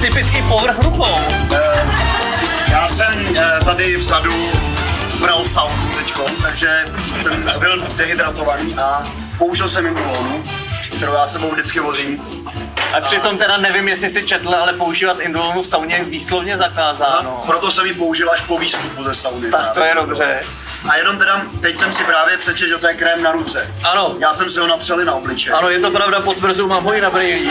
ne, netypický povrch rukou. Eh, Já jsem eh, tady vzadu bral saunu teďko, takže jsem byl dehydratovaný a použil jsem indulonu, kterou já sebou vždycky vozím. A přitom teda nevím, jestli si četl, ale používat indolonu v sauně je výslovně zakázáno. Proto jsem ji použil až po výstupu ze sauny. Tak to je dobře. A jenom teda, teď jsem si právě přečetl, že to je krém na ruce. Ano, Já jsem si ho napřel na obličej. ano, je to pravda, potvrzuju, mám ho i na brýlích.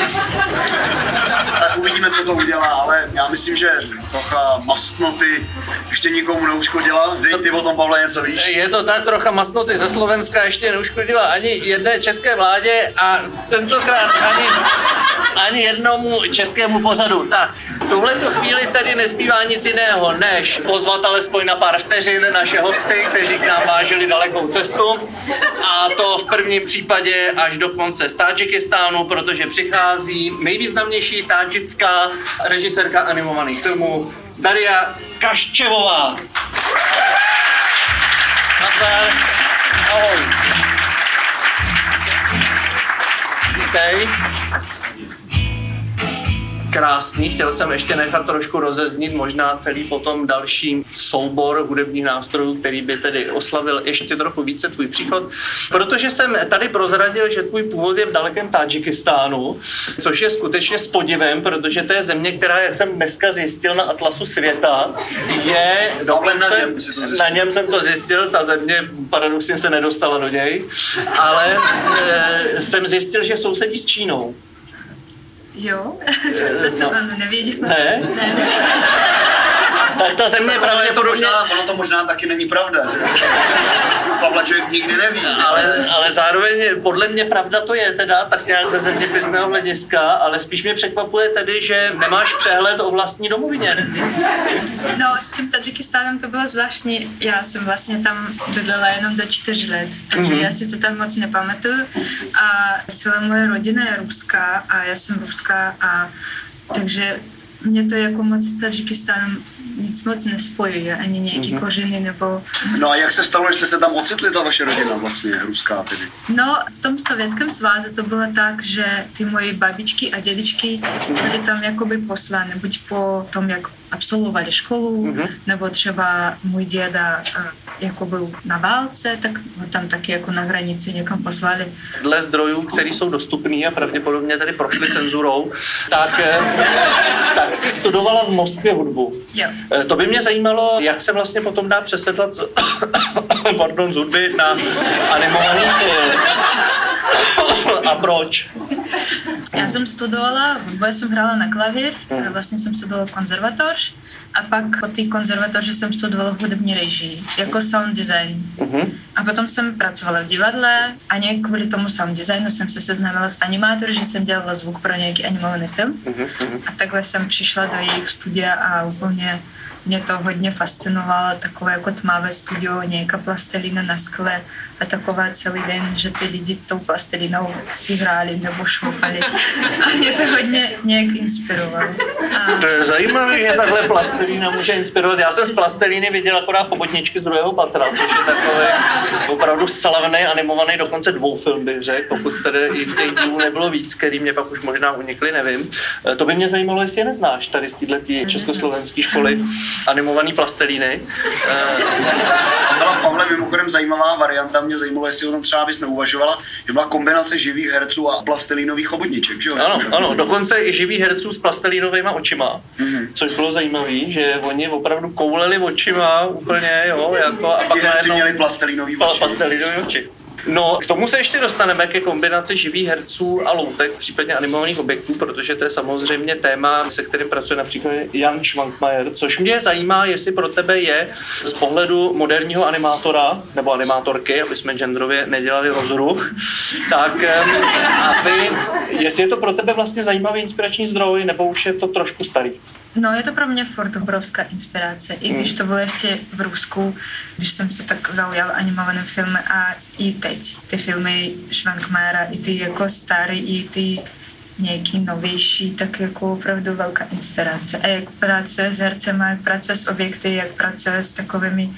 Uvidíme, co to udělá, ale já myslím, že trocha mastnoty ještě nikomu neuškodila. Dej ty o tom, Pavle, něco víš? Je to tak trocha masnoty ze Slovenska ještě neuškodila ani jedné české vládě a tentokrát ani, ani jednomu českému pořadu. Tak, v tuhleto chvíli tady nezbývá nic jiného, než pozvat alespoň na pár vteřin naše hosty, kteří k nám vážili dalekou cestu. A to v prvním případě až do konce z Tadžikistánu, protože přichází nejvýznamnější tádžická režisérka animovaných filmů Daria Kaščevová. Nazdar. Ahoj. Vítej. Krásný, chtěl jsem ještě nechat trošku rozeznit možná celý potom další soubor hudebních nástrojů, který by tedy oslavil ještě trochu více tvůj příchod, protože jsem tady prozradil, že tvůj původ je v dalekém Tadžikistánu, což je skutečně s podivem, protože to je země, která, jak jsem dneska zjistil na Atlasu světa, je dokonce, na něm na něm jsem to zjistil, ta země paradoxně se nedostala do něj, ale e, jsem zjistil, že sousedí s Čínou. Jo, to jsem no. nevěděla. Ne? Ne. Tak ta země Ono, je to pravděpodobně... možná, ono to možná taky není pravda, že? Pavla člověk nikdy neví. Ale, ale zároveň podle mě pravda to je teda tak nějak ze zeměpisného hlediska, ale spíš mě překvapuje tedy, že nemáš přehled o vlastní domovině. No, s tím Tadžikistánem to bylo zvláštní. Já jsem vlastně tam bydlela jenom do čtyř let, takže já si to tam moc nepamatuju. A celá moje rodina je ruská a já jsem ruská a takže mě to jako moc s Tadžikistánem nic moc nespojuje, ani nějaký kořeny nebo... No a jak se stalo, že jste se tam ocitli, ta vaše rodina vlastně, ruská tedy? No, v tom Sovětském svazu to bylo tak, že ty moje babičky a dědičky byly tam jakoby poslany, buď po tom, jak absolvovali školu, mm-hmm. nebo třeba můj děda eh, jako byl na válce, tak ho tam taky jako na hranici někam poslali. Dle zdrojů, které jsou dostupné a pravděpodobně tady prošly cenzurou, tak, eh, tak si studovala v Moskvě hudbu. Jo. Eh, To by mě zajímalo, jak se vlastně potom dá přesedlat z, pardon, z hudby na animovaný film. A proč? Já jsem studovala, hudbu já jsem hrála na klavír, vlastně jsem studovala konzervatoř a pak po té konzervatoři jsem studovala hudební režii, jako sound design. A potom jsem pracovala v divadle a nějak kvůli tomu sound designu jsem se seznámila s animátory, že jsem dělala zvuk pro nějaký animovaný film. A takhle jsem přišla do jejich studia a úplně mě to hodně fascinovalo, takové jako tmavé studio, nějaká plastelina na skle a taková celý den, že ty lidi tou plastelinou si hráli nebo šoupali. A mě to hodně nějak inspirovalo. A To je zajímavé, že takhle plastelína může inspirovat. Já jsem z plastelíny viděl akorát pobotničky z druhého patra, což je takový opravdu slavný, animovaný, dokonce dvou film bych řekl, pokud tedy i těch dílů nebylo víc, který mě pak už možná unikly, nevím. Eh, To by mě zajímalo, jestli je neznáš tady z této československé školy animovaný plastelíny. Eh, Tam byla Pavle mimochodem zajímavá varianta, mě zajímalo, jestli o tom třeba bys neuvažovala, že byla kombinace živých herců a plastelínových chobotniček, že jo? Ano, ano, dokonce i živých herců s plastelínovými očima, Mhm. což bylo zajímavé, že oni opravdu kouleli očima úplně, jo, jako a pak herci najednou- měli plastelinový Pa- oči. Pastelinové oči. No, k tomu se ještě dostaneme ke kombinaci živých herců a loutek, případně animovaných objektů, protože to je samozřejmě téma, se kterým pracuje například Jan Schwankmajer, což mě zajímá, jestli pro tebe je z pohledu moderního animátora nebo animátorky, aby jsme genderově nedělali rozruch, tak aby, jestli je to pro tebe vlastně zajímavý inspirační zdroj, nebo už je to trošku starý. No, je to pro mě furt obrovská inspirace. I když to bylo ještě v Rusku, když jsem se tak zaujal animovaným filmy a i teď. Ty filmy Schwankmajera, i ty jako staré, i ty nějaký novější, tak jako opravdu velká inspirace. A jak pracuje s hercema, jak pracuje s objekty, jak pracuje s takovými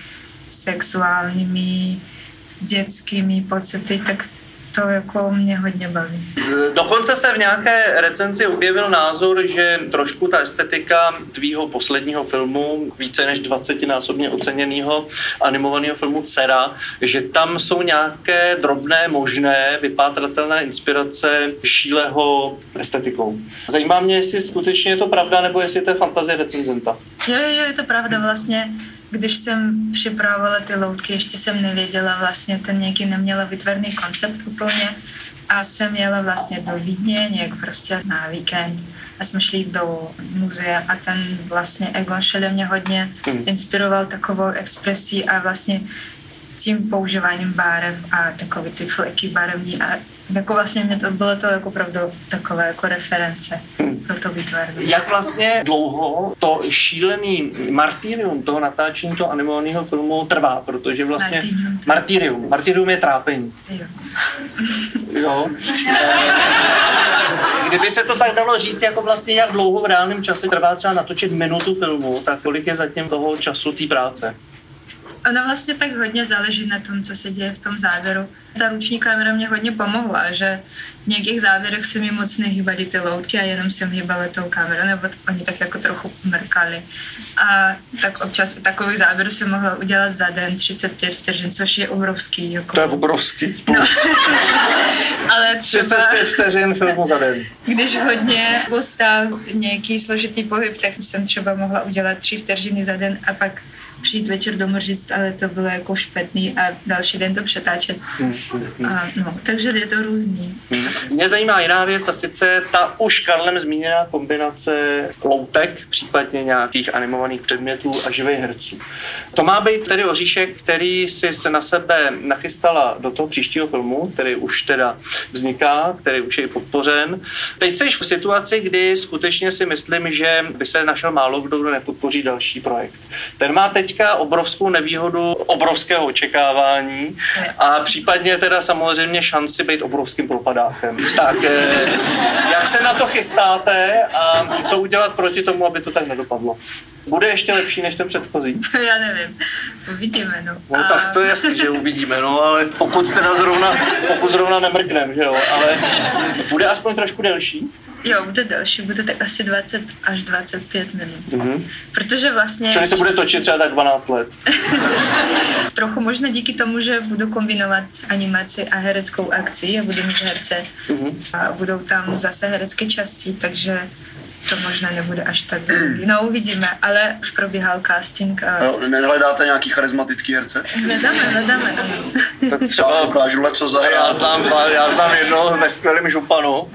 sexuálními dětskými pocity, tak to jako mě hodně baví. Dokonce se v nějaké recenzi objevil názor, že trošku ta estetika tvýho posledního filmu, více než 20-násobně oceněného animovaného filmu Cera, že tam jsou nějaké drobné, možné, vypátratelné inspirace Šíleho estetikou. Zajímá mě, jestli skutečně je to pravda, nebo jestli to je fantazie recenzenta. Jo, jo, je to pravda vlastně. Když jsem připravovala ty loutky, ještě jsem nevěděla vlastně, ten nějaký neměla vytvorný koncept úplně. A jsem jela vlastně do Vídně nějak prostě na víkend. A jsme šli do muzea a ten vlastně Egon Schiele mě hodně inspiroval takovou expresí a vlastně tím používáním barev a takové ty fleky barevní a jako vlastně mě to bylo to jako opravdu takové jako reference pro to vytváření. Jak vlastně dlouho to šílený martyrium toho natáčení toho animovaného filmu trvá, protože vlastně... Martyrium. Martyrium. Martyrium je trápení. Jo. Jo. Kdyby se to tak dalo říct, jako vlastně jak dlouho v reálném čase trvá třeba natočit minutu filmu, tak kolik je zatím toho času té práce? Ono vlastně tak hodně záleží na tom, co se děje v tom závěru. Ta ruční kamera mě hodně pomohla, že v nějakých závěrech se mi moc nehýbaly ty loutky a jenom jsem hýbala tou kamerou, nebo oni tak jako trochu mrkali. A tak občas u takových záběrů jsem mohla udělat za den 35 vteřin, což je obrovský. Jako... To je obrovský. No. Ale třeba, 35 vteřin filmu za den. když hodně postav nějaký složitý pohyb, tak jsem třeba mohla udělat tři vteřiny za den a pak přijít večer domů říct, ale to bylo jako špatný a další den to přetáčet. A, no, takže je to různý. Mě zajímá jiná věc a sice ta už Karlem zmíněná kombinace loutek, případně nějakých animovaných předmětů a živých herců. To má být tedy oříšek, který si se na sebe nachystala do toho příštího filmu, který už teda vzniká, který už je podpořen. Teď jsi v situaci, kdy skutečně si myslím, že by se našel málo kdo, kdo nepodpoří další projekt. Ten má teďka obrovskou nevýhodu obrovského očekávání a případně teda samozřejmě šanci být obrovským propadákem. Tak eh, jak se na to chystáte a co udělat proti tomu, aby to tak nedopadlo? Bude ještě lepší než ten předchozí? To já nevím. Uvidíme, no. No tak to je jasný, že uvidíme, no ale pokud teda zrovna, pokud zrovna nemrknem, že jo, ale bude aspoň trošku delší. Jo, bude delší, bude tak asi 20 až 25 minut. Mhm. Protože vlastně... Čili se bude točit třeba tak 12 let. Trochu možná díky tomu, že budu kombinovat animaci a hereckou akci a budu mít herce Mhm. a budou tam zase herecké části, takže to možná nebude až tak dlouhý. No uvidíme, ale už probíhal casting a Jo, Nehledáte nějaký charismatický herce? hledáme, hledáme. Tak Třeba ukážu co já zahrát. znám, já znám jednoho ve skvělém županu,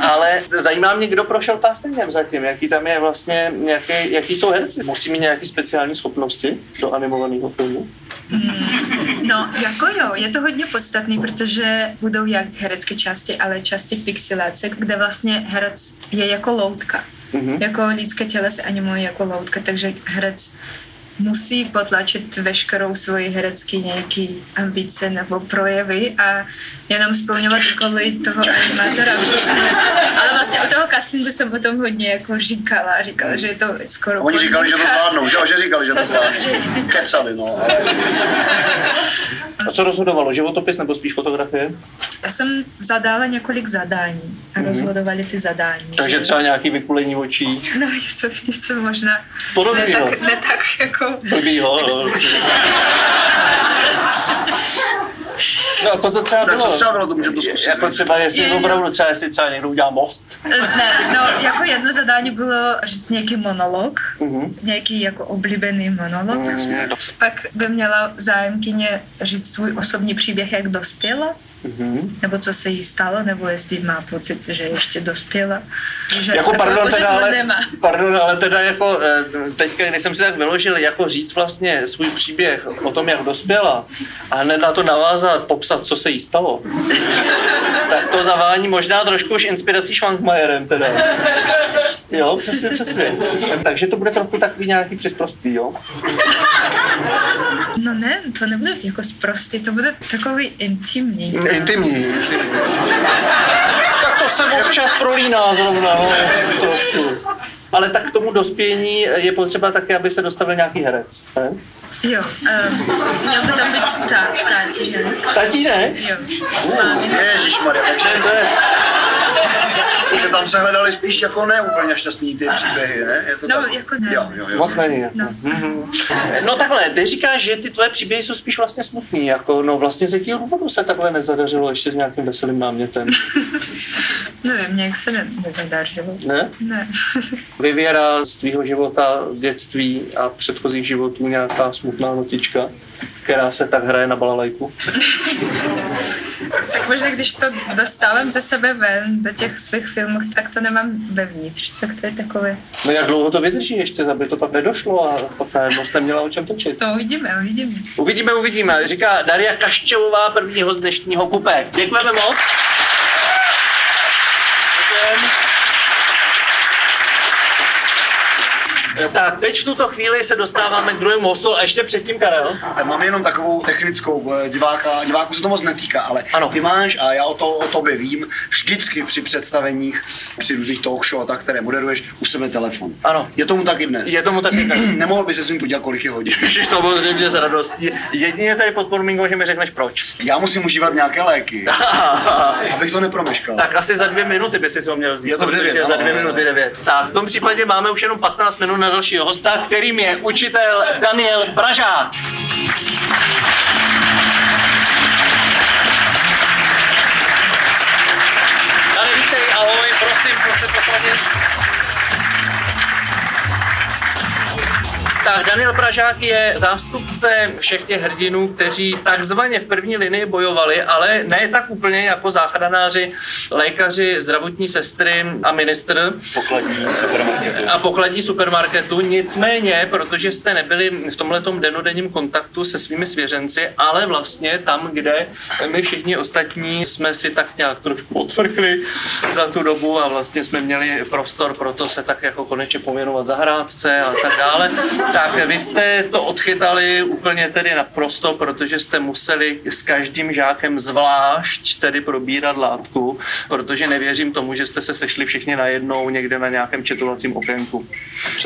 ale zajímá mě, kdo prošel castingem zatím, jaký tam je vlastně, jaký, jaký jsou herci. Musí mít nějaké speciální schopnosti do animovaného filmu. No, jako jo, je to hodně podstatný, protože budou jak herecké části, ale části pixilace, kde vlastně herec je jako loutka. Mhm. Jako lidské tělo se animuje jako loutka, takže herec musí potlačit veškerou svoji herecký nějaký ambice nebo projevy a jenom splňovat úkoly toho animátora přesně. Ale vlastně u toho castingu jsem o tom hodně jako říkala a říkala, že je to skoro Oni říkali, že to zvládnou, že, že říkali, že to To zvládnou. Kecali, no. Ale A co rozhodovalo, životopis nebo spíš fotografie? Já jsem zadala několik zadání a rozhodovali ty zadání. Takže třeba nějaký vykulení očí. No, něco, něco možná ne Podobného. tak, ne tak jako... Blbýho. no. No a co to třeba tak bylo? co třeba bylo, to můžeme to zkusit. Jako třeba, jestli Je, je. opravdu třeba, jestli třeba někdo udělá most. Ne, no, jako jedno zadání bylo říct nějaký monolog, Mhm. nějaký jako oblíbený monolog. Mhm. Pak by měla zájemkyně říct svůj osobní příběh, jak dospěla, Mhm. nebo co se jí stalo, nebo jestli má pocit, že ještě dospěla. Že Jako pardon, teda, ale, nemá. pardon, ale teda jako eh, teďka, když jsem si tak vyložil, jako říct vlastně svůj příběh o tom, jak dospěla a hned na to navázat, popsat, co se jí stalo, tak to zavání možná trošku už inspirací Schwankmajerem teda. Jo, přesně, přesně. Takže to bude trochu takový nějaký přesprostý, jo? No ne, to nebude jako sprostý, to bude takový intimní. Intimní. Tak to se občas prolíná zrovna, no, trošku. Ale tak k tomu dospění je potřeba také, aby se dostavil nějaký herec. Ne? Jo, uh, měl by tam být ta, tatínek. Tatínek? Jo. Mámina. Ježišmarja, takže To je, že tam se hledali spíš jako ne úplně šťastný ty příběhy, ne? Je to No, tak? jako ne. Jo, jo, jo. moc není. No. No takhle, ty říkáš, že ty tvoje příběhy jsou spíš vlastně smutný, jako no vlastně z jakého důvodu se takhle nezadařilo ještě s nějakým veselým námětem, Nevím, nějak se ne, nezadařilo. ne? Ne. Vyvěra z tvýho života, dětství a předchozích životů nějaká smutná notička, která se tak hraje na balalajku. tak možná, když to dostávám ze sebe ven do těch svých filmů, tak to nemám vevnitř. Tak to je takové, No jak dlouho to vydrží ještě, aby to pak nedošlo a pak najednou jste měla o čem točit. to uvidíme, uvidíme. Uvidíme, uvidíme. Říká Daria Kaščelová, prvního z dnešního kupé. Děkujeme moc. Děkujeme. Tak, teď v tuto chvíli se dostáváme k druhému hostu a ještě předtím Karel. Mám jenom takovou technickou, eh, diváka, diváku se to moc netýká, ale Ano. ty máš, a já o, to, o tobě vím, vždycky při představeních, při různých talk show a tak, které moderuješ, u sebe telefon. Ano. Je tomu tak i dnes. Je tomu tak. Nemohl by se s ním podívat kolik je hodin. Samozřejmě s radostí. Jedině tady pod podmínkou, že mi řekneš proč. Já musím užívat nějaké léky, abych to nepromeškal. tak asi za dvě minuty by si ho měl vzít. Je to v devět, ano, za dvě ano. minuty devět. Tak, v tom případě máme už jenom 15 minut na dalšího hosta, kterým je učitel Daniel Pražák. Dane, vítej, ahoj, prosím, pojď se posadit. Tak Daniel Pražák je zástupce všech těch hrdinů, kteří takzvaně v první linii bojovali, ale ne tak úplně jako záchranáři, lékaři, zdravotní sestry a ministr pokladní supermarketu. a pokladní supermarketu. Nicméně, protože jste nebyli v tomhletom denodenním kontaktu se svými svěřenci, ale vlastně tam, kde my všichni ostatní jsme si tak nějak trošku odfrkli za tu dobu a vlastně jsme měli prostor pro to se tak jako konečně pověnovat zahrádce a tak dále, tak vy jste to odchytali úplně tedy naprosto, protože jste museli s každým žákem zvlášť tedy probírat látku, protože nevěřím tomu, že jste se sešli všichni najednou někde na nějakém četovacím okénku.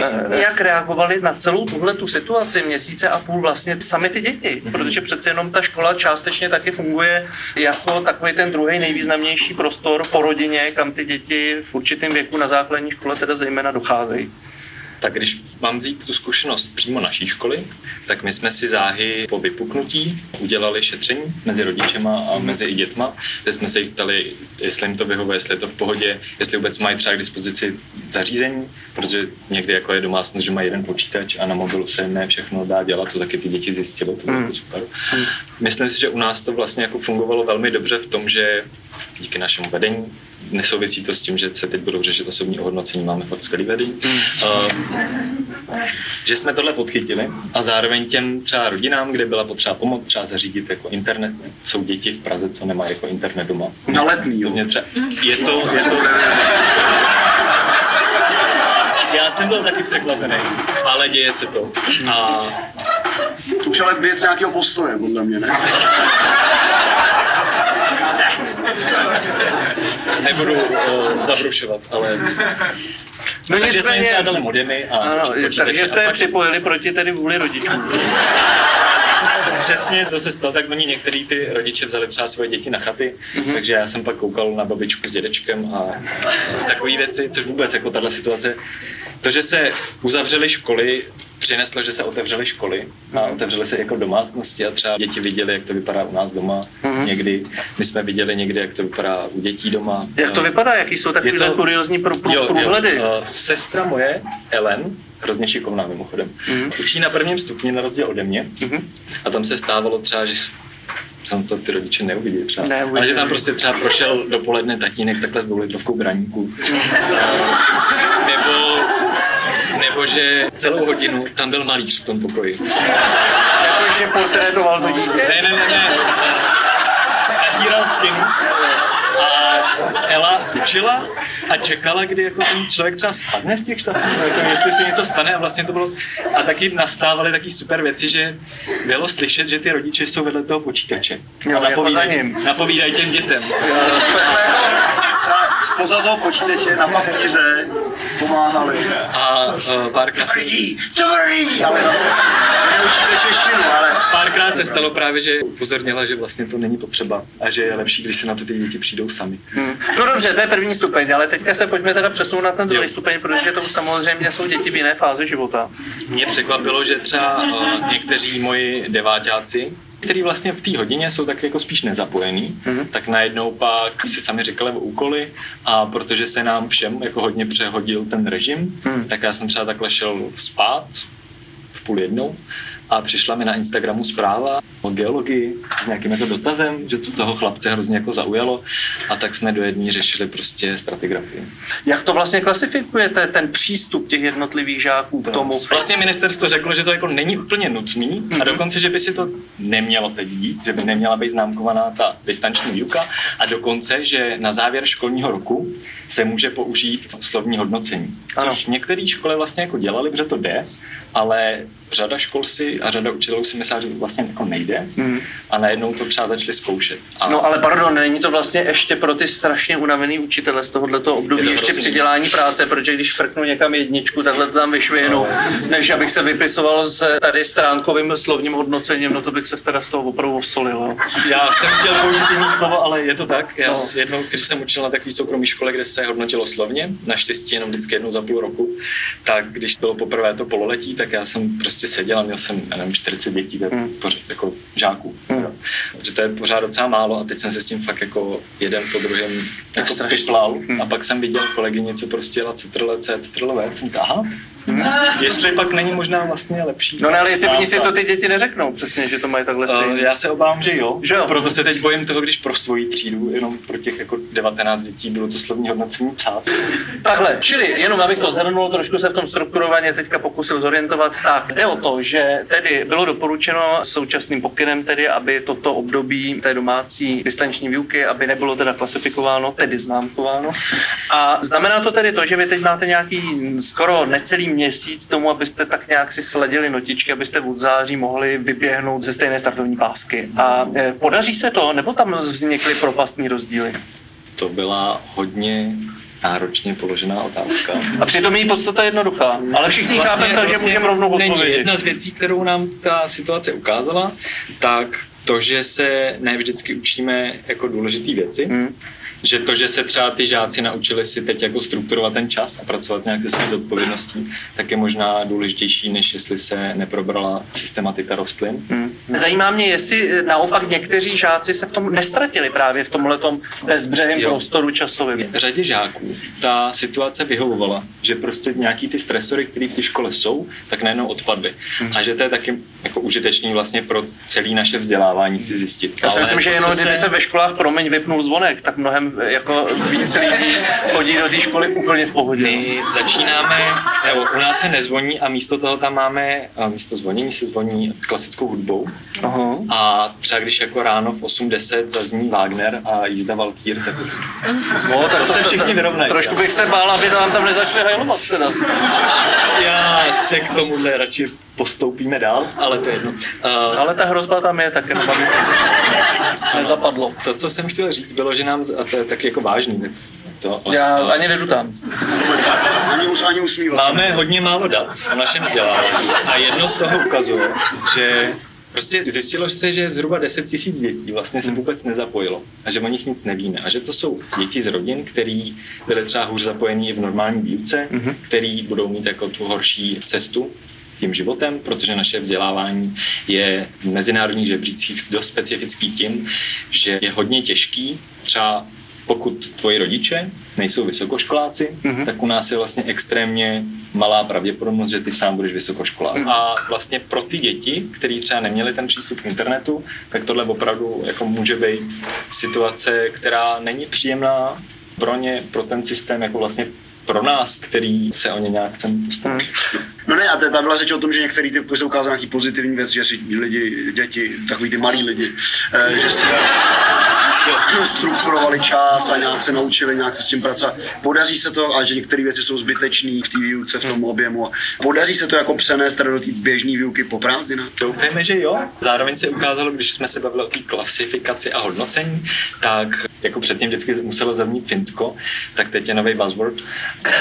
Eh, Jak reagovali na celou tuhle tu situaci měsíce a půl vlastně sami ty děti? Protože přece jenom ta škola částečně taky funguje jako takový ten druhý nejvýznamnější prostor po rodině, kam ty děti v určitém věku na základní škole teda zejména docházejí. Tak když mám vzít tu zkušenost přímo naší školy, tak my jsme si záhy po vypuknutí udělali šetření mezi rodičema a mezi i dětma, kde jsme se jich ptali, jestli jim to vyhovuje, jestli je to v pohodě, jestli vůbec mají třeba k dispozici zařízení, protože někdy jako je domácnost, že mají jeden počítač a na mobilu se jim ne všechno dá dělat, to taky ty děti zjistily, to bylo jako super. Myslím si, že u nás to vlastně jako fungovalo velmi dobře v tom, že díky našemu vedení nesouvisí to s tím, že se teď budou řešit osobní ohodnocení, máme fakt skvělý vedení. Uh, že jsme tohle podchytili a zároveň těm třeba rodinám, kde byla potřeba pomoc, třeba zařídit jako internet. Jsou děti v Praze, co nemají jako internet doma. Na letní, jo. Třeba, je to, je to, já jsem byl taky překvapený, ale děje se to. A To už ale věc nějakého postoje, podle mě, ne? nebudu uh, zabrušovat, ale No takže jsme jim třeba dali modemy a ano, takže jste je připojili proti tedy vůli rodičů. Přesně, to se stalo, tak oni některý ty rodiče vzali třeba svoje děti na chaty, mm-hmm. takže já jsem pak koukal na babičku s dědečkem a takové věci, což vůbec jako tahle situace. To, že se uzavřely školy, přineslo, že se otevřely školy a otevřely se jako domácnosti a třeba děti viděli, jak to vypadá u nás doma. Mm-hmm. Někdy, my jsme viděli někdy, jak to vypadá u dětí doma. Jak to vypadá? Jaký jsou takové to- kuriozní pro, pro, Jo, průhledy? Jo, uh, sestra moje, Ellen, hrozně šikovná mimochodem, mm. učí na prvním stupni na rozdíl ode mě Mhm. a tam se stávalo třeba, že jsem to ty rodiče neuvidí třeba, Neuvidí. ale že tam prostě třeba prošel dopoledne tatínek takhle s dvoulitrovkou braníků. nebo, nebo že celou hodinu tam byl malíř v tom pokoji. Jako ještě portrétoval to dítě? Ne, ne, ne, ne. Natíral stěnu. A Ela učila a čekala, kdy jako ten člověk třeba spadne z těch štatů, jako jestli se něco stane a vlastně to bylo... A taky nastávaly taky super věci, že bylo slyšet, že ty rodiče jsou vedle toho počítače. Jo, a jako za ním. napovídají těm dětem. Takhle jako třeba spoza toho počítače na papíře, pomáhali. A uh, párkrát se, Tvrdí, tvrdí, ale neučíte češtinu, ale párkrát se stalo právě, že upozornila, že vlastně to není potřeba a že je lepší, když se na to ty děti přijdou sami. No dobře, to je první stupeň, ale teďka se pojďme teda přesunout na ten druhý Jo. stupeň, protože to už samozřejmě jsou děti v jiné fázi života. Mě překvapilo, že třeba uh, někteří moji deváťáci, který vlastně v té hodině jsou tak jako spíš nezapojení, mm-hmm. tak najednou pak si sami říkali o úkoly a protože se nám všem jako hodně přehodil ten režim, mm. tak já jsem třeba takhle šel spát v půl jednou a přišla mi na Instagramu zpráva o geologii s nějakým jako dotazem, že to toho chlapce hrozně jako zaujalo a tak jsme do jedné řešili prostě stratigrafii. Jak to vlastně klasifikujete, ten přístup těch jednotlivých žáků k tomu? Vlastně ministerstvo řeklo, že to jako není úplně nutný a dokonce, že by si to nemělo teď dít, že by neměla být známkovaná ta distanční výuka a dokonce, že na závěr školního roku se může použít slovní hodnocení. Což některé školy vlastně jako dělali, protože to jde, ale řada škol si a řada učitelů si myslá, že to vlastně jako nejde a najednou to třeba začali zkoušet. A No ale pardon, není to vlastně ještě pro ty strašně unavený učitele z tohoto období Je to ještě přidělání práce, protože když frknu někam jedničku, takhle to tam vyšvihnu, než abych se vypisoval s tady stránkovým slovním hodnocením, no to bych se teda z toho opravdu osolil. Já jsem chtěl použít jiný slovo, ale je to tak. Já No. no. jednou, když jsem učil na takové soukromé škole, kde se hodnotilo slovně, naštěstí jenom vždycky jednou za půl roku, tak když bylo poprvé to pololetí, tak já jsem prostě seděl a měl jsem, já nevím, 40 dětí, tak Hmm. pořád, jako žáků. Mm. Že to je pořád docela málo a teď jsem se s tím fakt jako jeden po druhém jako strašně. piplal Hmm. a pak jsem viděl kolegyně, co prostě jela citrle C, citrle V, jsem říkal, aha, jestli pak není možná vlastně lepší. No ne, ale jestli oni si to ty děti neřeknou přesně, že to mají takhle Uh, stejně. já se obávám, že jo. Že jo? Proto se teď bojím toho, když pro svoji třídu, jenom pro těch jako 19 dětí bylo to slovní hodnocení psát. Takhle, čili jenom abych to zhrnul, trošku se v tom strukturovaně teďka pokusil zorientovat, tak jde o to, že tedy bylo doporučeno současným pokynem tedy, aby toto období té domácí distanční výuky, aby nebylo teda klasifikováno, tedy známkováno. A znamená to tedy to, že vy teď máte nějaký skoro necelý měsíc tomu, abyste tak nějak si sledili notičky, abyste od září mohli vyběhnout ze stejné startovní pásky. A eh, podaří se to, nebo tam vznikly propastní rozdíly? To byla hodně náročně položená otázka. A přitom její podstata je jednoduchá. Ale všichni vlastně, chápeme tak, že můžeme rovnou není. odpovědět. Jedna z věcí, kterou nám ta situace ukázala, tak to, že se ne vždycky učíme jako důležité věci, Hmm. Že to, že se třeba ty žáci naučili si teď jako strukturovat ten čas a pracovat nějak se svou zodpovědností, tak je možná důležitější, než jestli se neprobrala systematika rostlin. Hmm. Zajímá mě, jestli eh, naopak někteří žáci se v tom nestratili právě v tomhletom bezbřehém prostoru časovým. řadě žáků ta situace vyhovovala, že prostě nějaký ty stresory, které v té škole jsou, tak najednou odpadly. Hmm. A že to je taky jako užitečný vlastně pro celé naše vzdělávání si zjistit. Já si myslím, že jenom co kdyby se ve školách promiň vypnul zvonek, tak mnohem jako víc lidí chodí do té školy úplně v pohodě. My začínáme, nebo u nás se nezvoní a místo toho tam máme, a místo zvonění se zvoní klasickou hudbou. Aha. A třeba když jako ráno v 8.10 zazní Wagner a jízda Valkýr, tak No, tak To se všichni vyrovnají. Trošku bych se bál, aby nám tam nezačali hajlovat teda. já se k tomuhle radši postoupíme dál, ale to je jedno. Uh, Ale ta hrozba tam je, tak jenom aby nezapadlo. To, co jsem chtěl říct, bylo, že nám, a to je taky jako vážný, tak to, Já ani nežu tam. Ani, us, ani usmívat. Máme hodně málo dat o našem vzdělávání a jedno z toho ukazuje, že prostě zjistilo se, že zhruba 10 tisíc dětí vlastně se vůbec nezapojilo a že o nich nic nevíme a že to jsou děti z rodin, který byly třeba hůř zapojený i v normální výuce, který budou mít jako tu horší cestu tím životem, protože naše vzdělávání je v mezinárodních žebřících dost specifický tím, že je hodně těžký třeba pokud tvoji rodiče nejsou vysokoškoláci, mm-hmm. tak u nás je vlastně extrémně malá pravděpodobnost, že ty sám budeš vysokoškolák. Mm-hmm. A vlastně pro ty děti, kteří třeba neměli ten přístup k internetu, tak tohle opravdu jako může být situace, která není příjemná pro ně, pro ten systém, jako vlastně pro nás, který se o ně nějak chceme postarat. No ne, a tam byla řeč o tom, že některý ty jsou ukázal nějaký pozitivní věc, že si lidi, děti, takový ty malí lidi, eh, že si, strukturovali čas a nějak se naučili, nějak se s tím pracovat. Podaří se to, a že některé věci jsou zbytečné v té výuce, v tom objemu. Podaří se to jako přenést do té běžné výuky po prázdninách? Doufejme, že jo. Zároveň se ukázalo, když jsme se bavili o té klasifikaci a hodnocení, tak jako předtím vždycky muselo zaznít Finsko, tak teď je nový buzzword,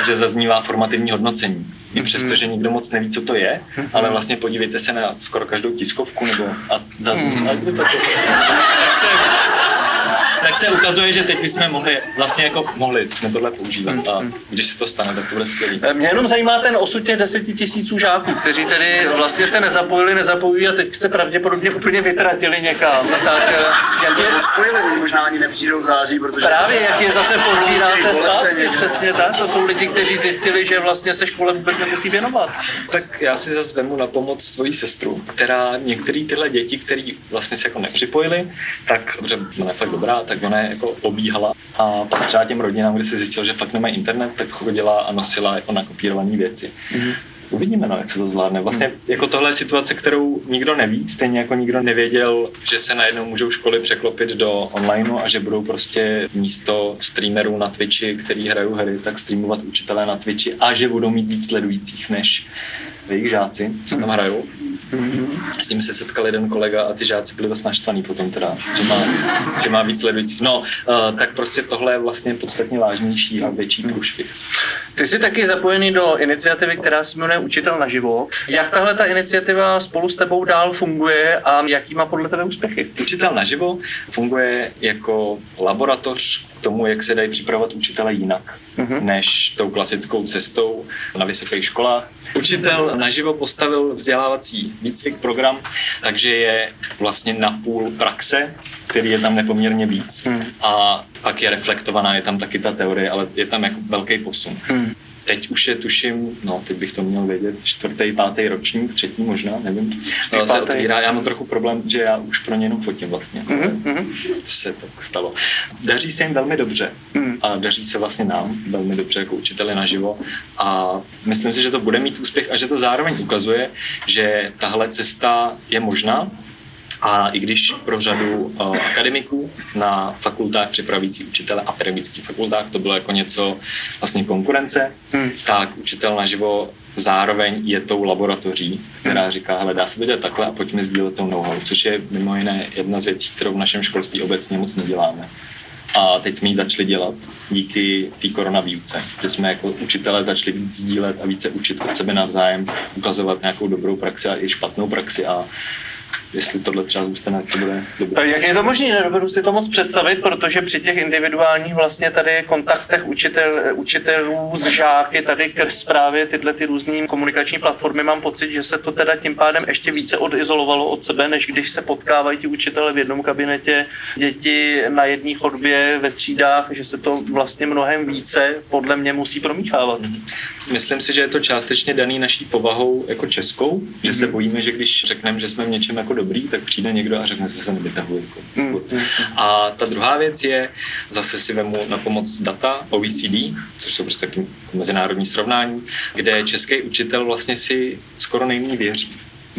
že zaznívá formativní hodnocení. I přesto, že nikdo moc neví, co to je, ale vlastně podívejte se na skoro každou tiskovku nebo a zazní. A to tak, se, ukazuje, že teď bychom mohli, vlastně jako mohli jsme tohle používat a když se to stane, tak to bude skvělý. Mě jenom zajímá ten osud těch deseti tisíců žáků, kteří tedy vlastně se nezapojili, nezapojují a teď se pravděpodobně úplně vytratili někam. Tak, eh, jak je, Odpojili, možná ani nepřijdou v září, protože... právě jak je zase pozbíráte zpátky, přesně tak. To jsou lidi, kteří zjistili, že vlastně se škole vůbec nemusí věnovat. Tak já si zase vemu na pomoc svoji sestru, která některé tyhle děti, které vlastně se jako nepřipojily, tak dobře, ona je fakt dobrá, tak ona je jako obíhala a pak třeba těm rodinám, kde si zjistil, že fakt nemají internet, tak chodila a nosila jako nakopírované věci. Mm-hmm. Uvidíme, no, jak se to zvládne. Vlastně jako tohle je situace, kterou nikdo neví, stejně jako nikdo nevěděl, že se najednou můžou školy překlopit do onlineu a že budou prostě místo streamerů na Twitchi, který hrajou hry, tak streamovat učitelé na Twitchi a že budou mít víc sledujících než jejich žáci, co tam hrajou. S ním se setkal jeden kolega a ty žáci byli dost naštvaný potom teda, že má, že má víc sledujících. No, uh, tak prostě tohle je vlastně podstatně vážnější a větší průšvih. Ty jsi taky zapojený do iniciativy, která se jmenuje Učitel naživo. Jak tahle ta iniciativa spolu s tebou dál funguje a jaký má podle tebe úspěchy? Učitel naživo funguje jako laboratoř tomu, jak se dají připravovat učitele jinak, mm-hmm. než tou klasickou cestou na vysokých školách. Učitel naživo postavil vzdělávací výcvik program, takže je vlastně na půl praxe, který je tam nepoměrně víc. Mm. A pak je reflektovaná, je tam taky ta teorie, ale je tam jako velký posun. Mm. Teď už je, tuším, no, teď bych to měl vědět, čtvrtý, pátý ročník, třetí možná, nevím. Ale se pátý. otvírá, já mám trochu problém, že já už pro ně jenom fotím vlastně. Mm-hmm. To se tak stalo. Daří se jim velmi dobře mm. a daří se vlastně nám velmi dobře jako učiteli naživo a myslím si, že to bude mít úspěch a že to zároveň ukazuje, že tahle cesta je možná, a i když pro řadu uh, akademiků na fakultách připravící učitele a pedagogických fakultách to bylo jako něco vlastně konkurence, hmm. tak učitel naživo zároveň je tou laboratoří, která říká, hele, dá se to dělat takhle a pojďme sdílet tou know-how, což je mimo jiné jedna z věcí, kterou v našem školství obecně moc neděláme. A teď jsme ji začali dělat díky té koronavýuce, že jsme jako učitelé začali víc sdílet a více učit od sebe navzájem, ukazovat nějakou dobrou praxi a i špatnou praxi a jestli tohle třeba zůstane, to bude dobré. Jak je to možné? Nedovedu si to moc představit, protože při těch individuálních vlastně tady kontaktech učitel, učitelů s žáky tady k zprávě tyhle ty různé komunikační platformy mám pocit, že se to teda tím pádem ještě více odizolovalo od sebe, než když se potkávají ti učitele v jednom kabinetě, děti na jedné chodbě ve třídách, že se to vlastně mnohem více podle mě musí promíchávat. Myslím si, že je to částečně daný naší povahou jako českou, že se bojíme, že když řekneme, že jsme v něčem jako dobrý, tak přijde někdo a řekne, že se nevytahuje. Jako. A ta druhá věc je, zase si vemu na pomoc data OECD, což jsou prostě taky mezinárodní srovnání, kde český učitel vlastně si skoro nejméně věří.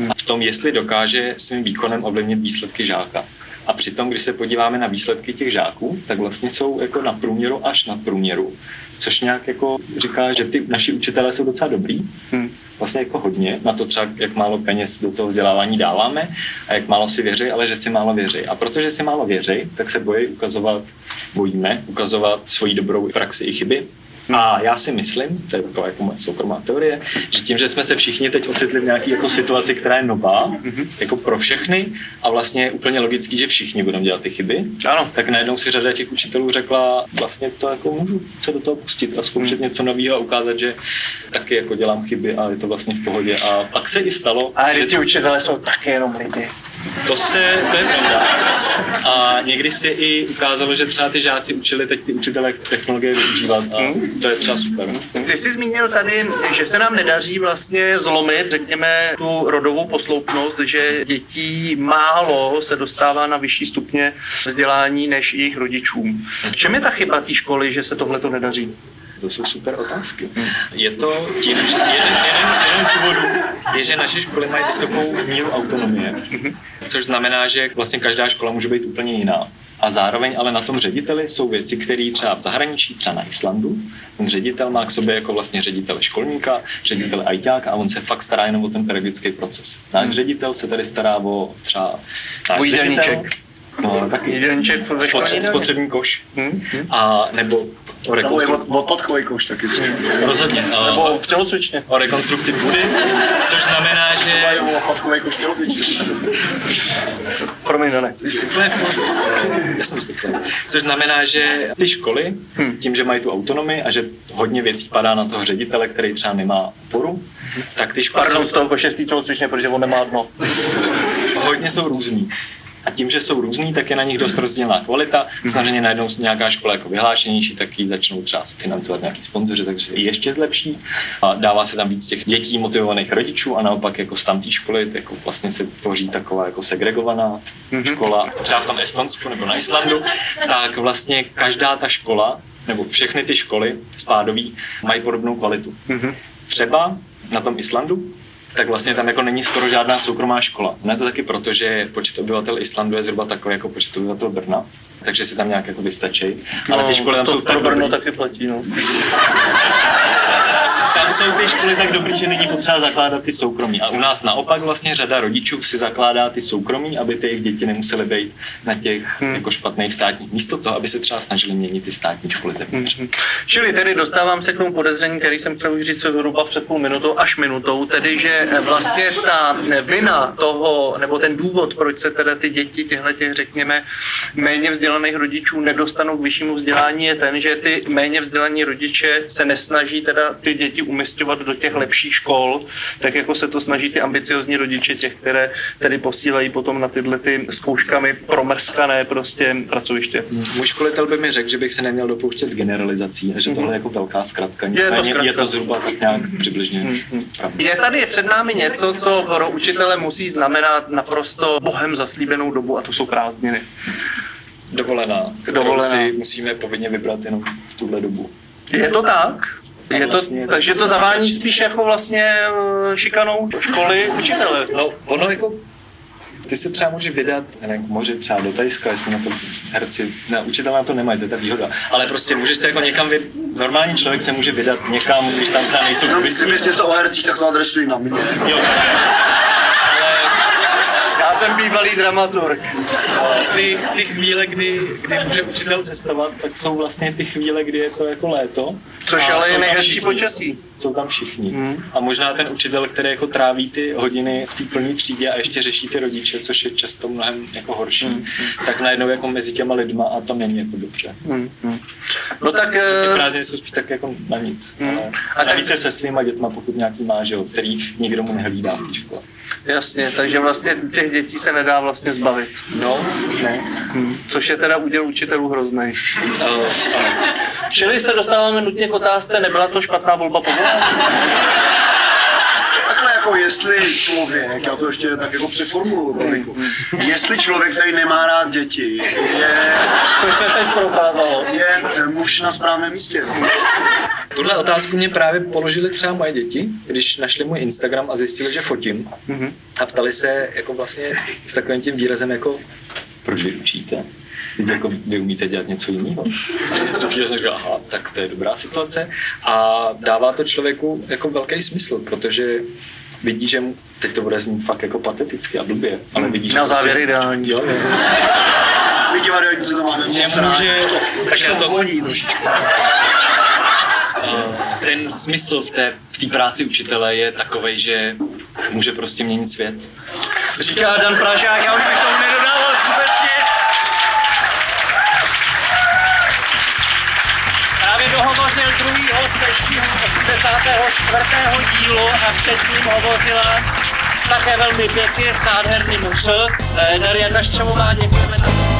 A v tom, jestli dokáže svým výkonem ovlivnit výsledky žáka. A přitom, když se podíváme na výsledky těch žáků, tak vlastně jsou jako na průměru až na průměru. Což nějak jako říká, že ty naši učitelé jsou docela dobrý, hmm. vlastně jako hodně, na to třeba, jak málo peněz do toho vzdělávání dáváme a jak málo si věří, ale že si málo věří. A protože si málo věří, tak se bojí ukazovat, bojíme ukazovat svoji dobrou praxi i chyby, a já si myslím, to je taková jako moje soukromá teorie, že tím, že jsme se všichni teď ocitli v nějaké jako situaci, která je nová, mm-hmm. jako pro všechny, a vlastně je úplně logický, že všichni budeme dělat ty chyby, Ano. tak najednou si řada těch učitelů řekla, vlastně to jako můžu se do toho pustit a zkoušet mm. něco nového a ukázat, že taky jako dělám chyby a je to vlastně v pohodě. A pak se i stalo, A ty učitelé jsou taky jenom lidi. To se, to je pravda. A někdy se i ukázalo, že třeba ty žáci učili teď ty učitelé technologie využívat a to je třeba super. Ty jsi zmínil tady, že se nám nedaří vlastně zlomit, řekněme, tu rodovou posloupnost, že dětí málo se dostává na vyšší stupně vzdělání než jejich rodičům. V čem je ta chyba té školy, že se tohle to nedaří? To jsou super otázky. Je to tím, že jeden, jeden, jeden z důvodů je, že naše školy mají vysokou míru autonomie, což znamená, že vlastně každá škola může být úplně jiná. A zároveň ale na tom řediteli jsou věci, které třeba v zahraničí, třeba na Islandu, ten ředitel má k sobě jako vlastně ředitel školníka, ředitel ajťáka a on se fakt stará jenom o ten pedagogický proces. Náš hmm. ředitel se tady stará o třeba náš ředitel, No, taky. Jídelníček Spotře- spotřební koš. Hmm, A nebo o Nebo rekonstrukci. od, odpadkový kouš taky. Rozhodně. a- Nebo v tělocvičně. o rekonstrukci půdy, což znamená, Třeba že je odpadkový kouš tělocvičný. Promiň, ne. Úplně v pohodě. Já jsem zvyklý. Což znamená, že ty školy, tím, že mají tu autonomii a že hodně věcí padá na toho ředitele, který třeba nemá oporu, tak ty školy Pardon, jsou z toho koše v té tělocvičně, protože on nemá dno. hodně jsou různý. A tím, že jsou různý, tak je na nich dost rozdílná kvalita. Samozřejmě najednou nějaká škola jako vyhlášenější, tak ji začnou třeba financovat nějaký sponzoři, takže ještě zlepší. A dává se tam víc těch dětí, motivovaných rodičů a naopak jako z tamtý školy jako vlastně se tvoří taková jako segregovaná škola. Třeba v tom Estonsku nebo na Islandu, tak vlastně každá ta škola nebo všechny ty školy spádový mají podobnou kvalitu. Třeba na tom Islandu tak vlastně tam jako není skoro žádná soukromá škola. Ne to taky proto, že počet obyvatel Islandu je zhruba takový jako počet obyvatel Brna, takže si tam nějak jako vystačí. Ale ty školy tam No, jsou pro Brno taky platí, no. tam jsou ty školy tak dobrý, že není potřeba zakládat ty soukromí. A u nás naopak vlastně řada rodičů si zakládá ty soukromí, aby ty jejich děti nemusely být na těch Hmm. jako špatných státních. Místo toho, aby se třeba snažili měnit ty státní školy zevnitř. Čili tedy dostávám se k tomu podezření, který jsem chtěl říct zhruba před půl minutou až minutou, tedy že vlastně ta vina toho, nebo ten důvod, proč se teda ty děti těchto těch, řekněme, méně vzdělaných rodičů nedostanou k vyššímu vzdělání, je ten, že ty méně vzdělaní rodiče se nesnaží teda ty děti umistovat do těch lepších škol, tak jako se to snaží ty ambiciozní rodiče těch, které tedy posílají potom na tyhle ty zkouškami promrskané prostě pracoviště. Můj školitel by mi řekl, že bych se neměl dopouštět generalizací že tohle je jako velká zkratka. Mhm. Je to zkratka. Mhm. je to zhruba tak nějak přibližně pravda. Je tady před námi něco, co pro učitele musí znamenat naprosto bohem zaslíbenou dobu a to jsou prázdniny. Dovolená, kterou Dovolená. si musíme povinně vybrat jenom v tuhle dobu. Je to tak? Je to, Vlastně- takže to zavání spíš jako vlastně eh, šikanou školy učitele. No, ono jako ty se třeba může vydat já nevím, k moři, třeba do Tajska, jestli na to herci, ne, učitelé na to nemají, to je ta výhoda. Ale prostě můžeš se jako někam vy, normální člověk se může vydat někam, když tam třeba nejsou Jenom turisti. kdyby něco o hercích, tak to adresuji na mě. Jo, Já jsem bývalý dramaturg. ty, ty chvíle, kdy, kdy může učitel cestovat, tak jsou vlastně ty chvíle, kdy je to jako léto. Což ale je tam nejhezčí počasí. Jsou tam všichni. A možná ten učitel, který jako tráví ty hodiny v té plné třídě a ještě řeší ty rodiče, což je často mnohem jako horší, tak najednou jako mezi těma lidma a to není jako dobře. No tak Ty eh, prázdniny jsou spíš tak jako na nic. Ale A a tak- se svýma dětma, pokud nějaký má, že jo, který nikdo mu nehlídá v té škole. Jasně, takže vlastně těch dětí se nedá vlastně zbavit. No, ne. Což je teda úděl učitelů hrozný. Uh, ano. Čili se dostáváme nutně k otázce, nebyla to špatná volba povolání? Jako jestli člověk, já to ještě tak jako přeformuluju, Pavlíku, jestli člověk, který nemá rád děti, je, Což se teď prokázalo. je muž na správném místě. Tuhle otázku mě právě položili třeba moje děti, když našli můj Instagram a zjistili, že fotím. A ptali se jako vlastně s takovým tím výrazem jako proč vy učíte? Teď jako vy umíte dělat něco jiného. A v tu chvíli jsem říkal, aha, tak to je dobrá situace. A dává to člověku jako velký smysl, protože vidí, že mu, teď to bude znít fakt jako pateticky a blbě, ale vidí, že Na závěr ideální. Jo, jo. My divadelníci to máme Že moc může, Takže že to voní trošičku. ten smysl v té, v té práci učitele je takový, že může prostě měnit svět. Říká Dan Pražák, já už bych tomu nedodával vůbec nic. Právě dohovořil druhý dnešního 54. dílu a předtím hovořila také velmi pěkně s nádherným š. Daria Daščová, děkujeme za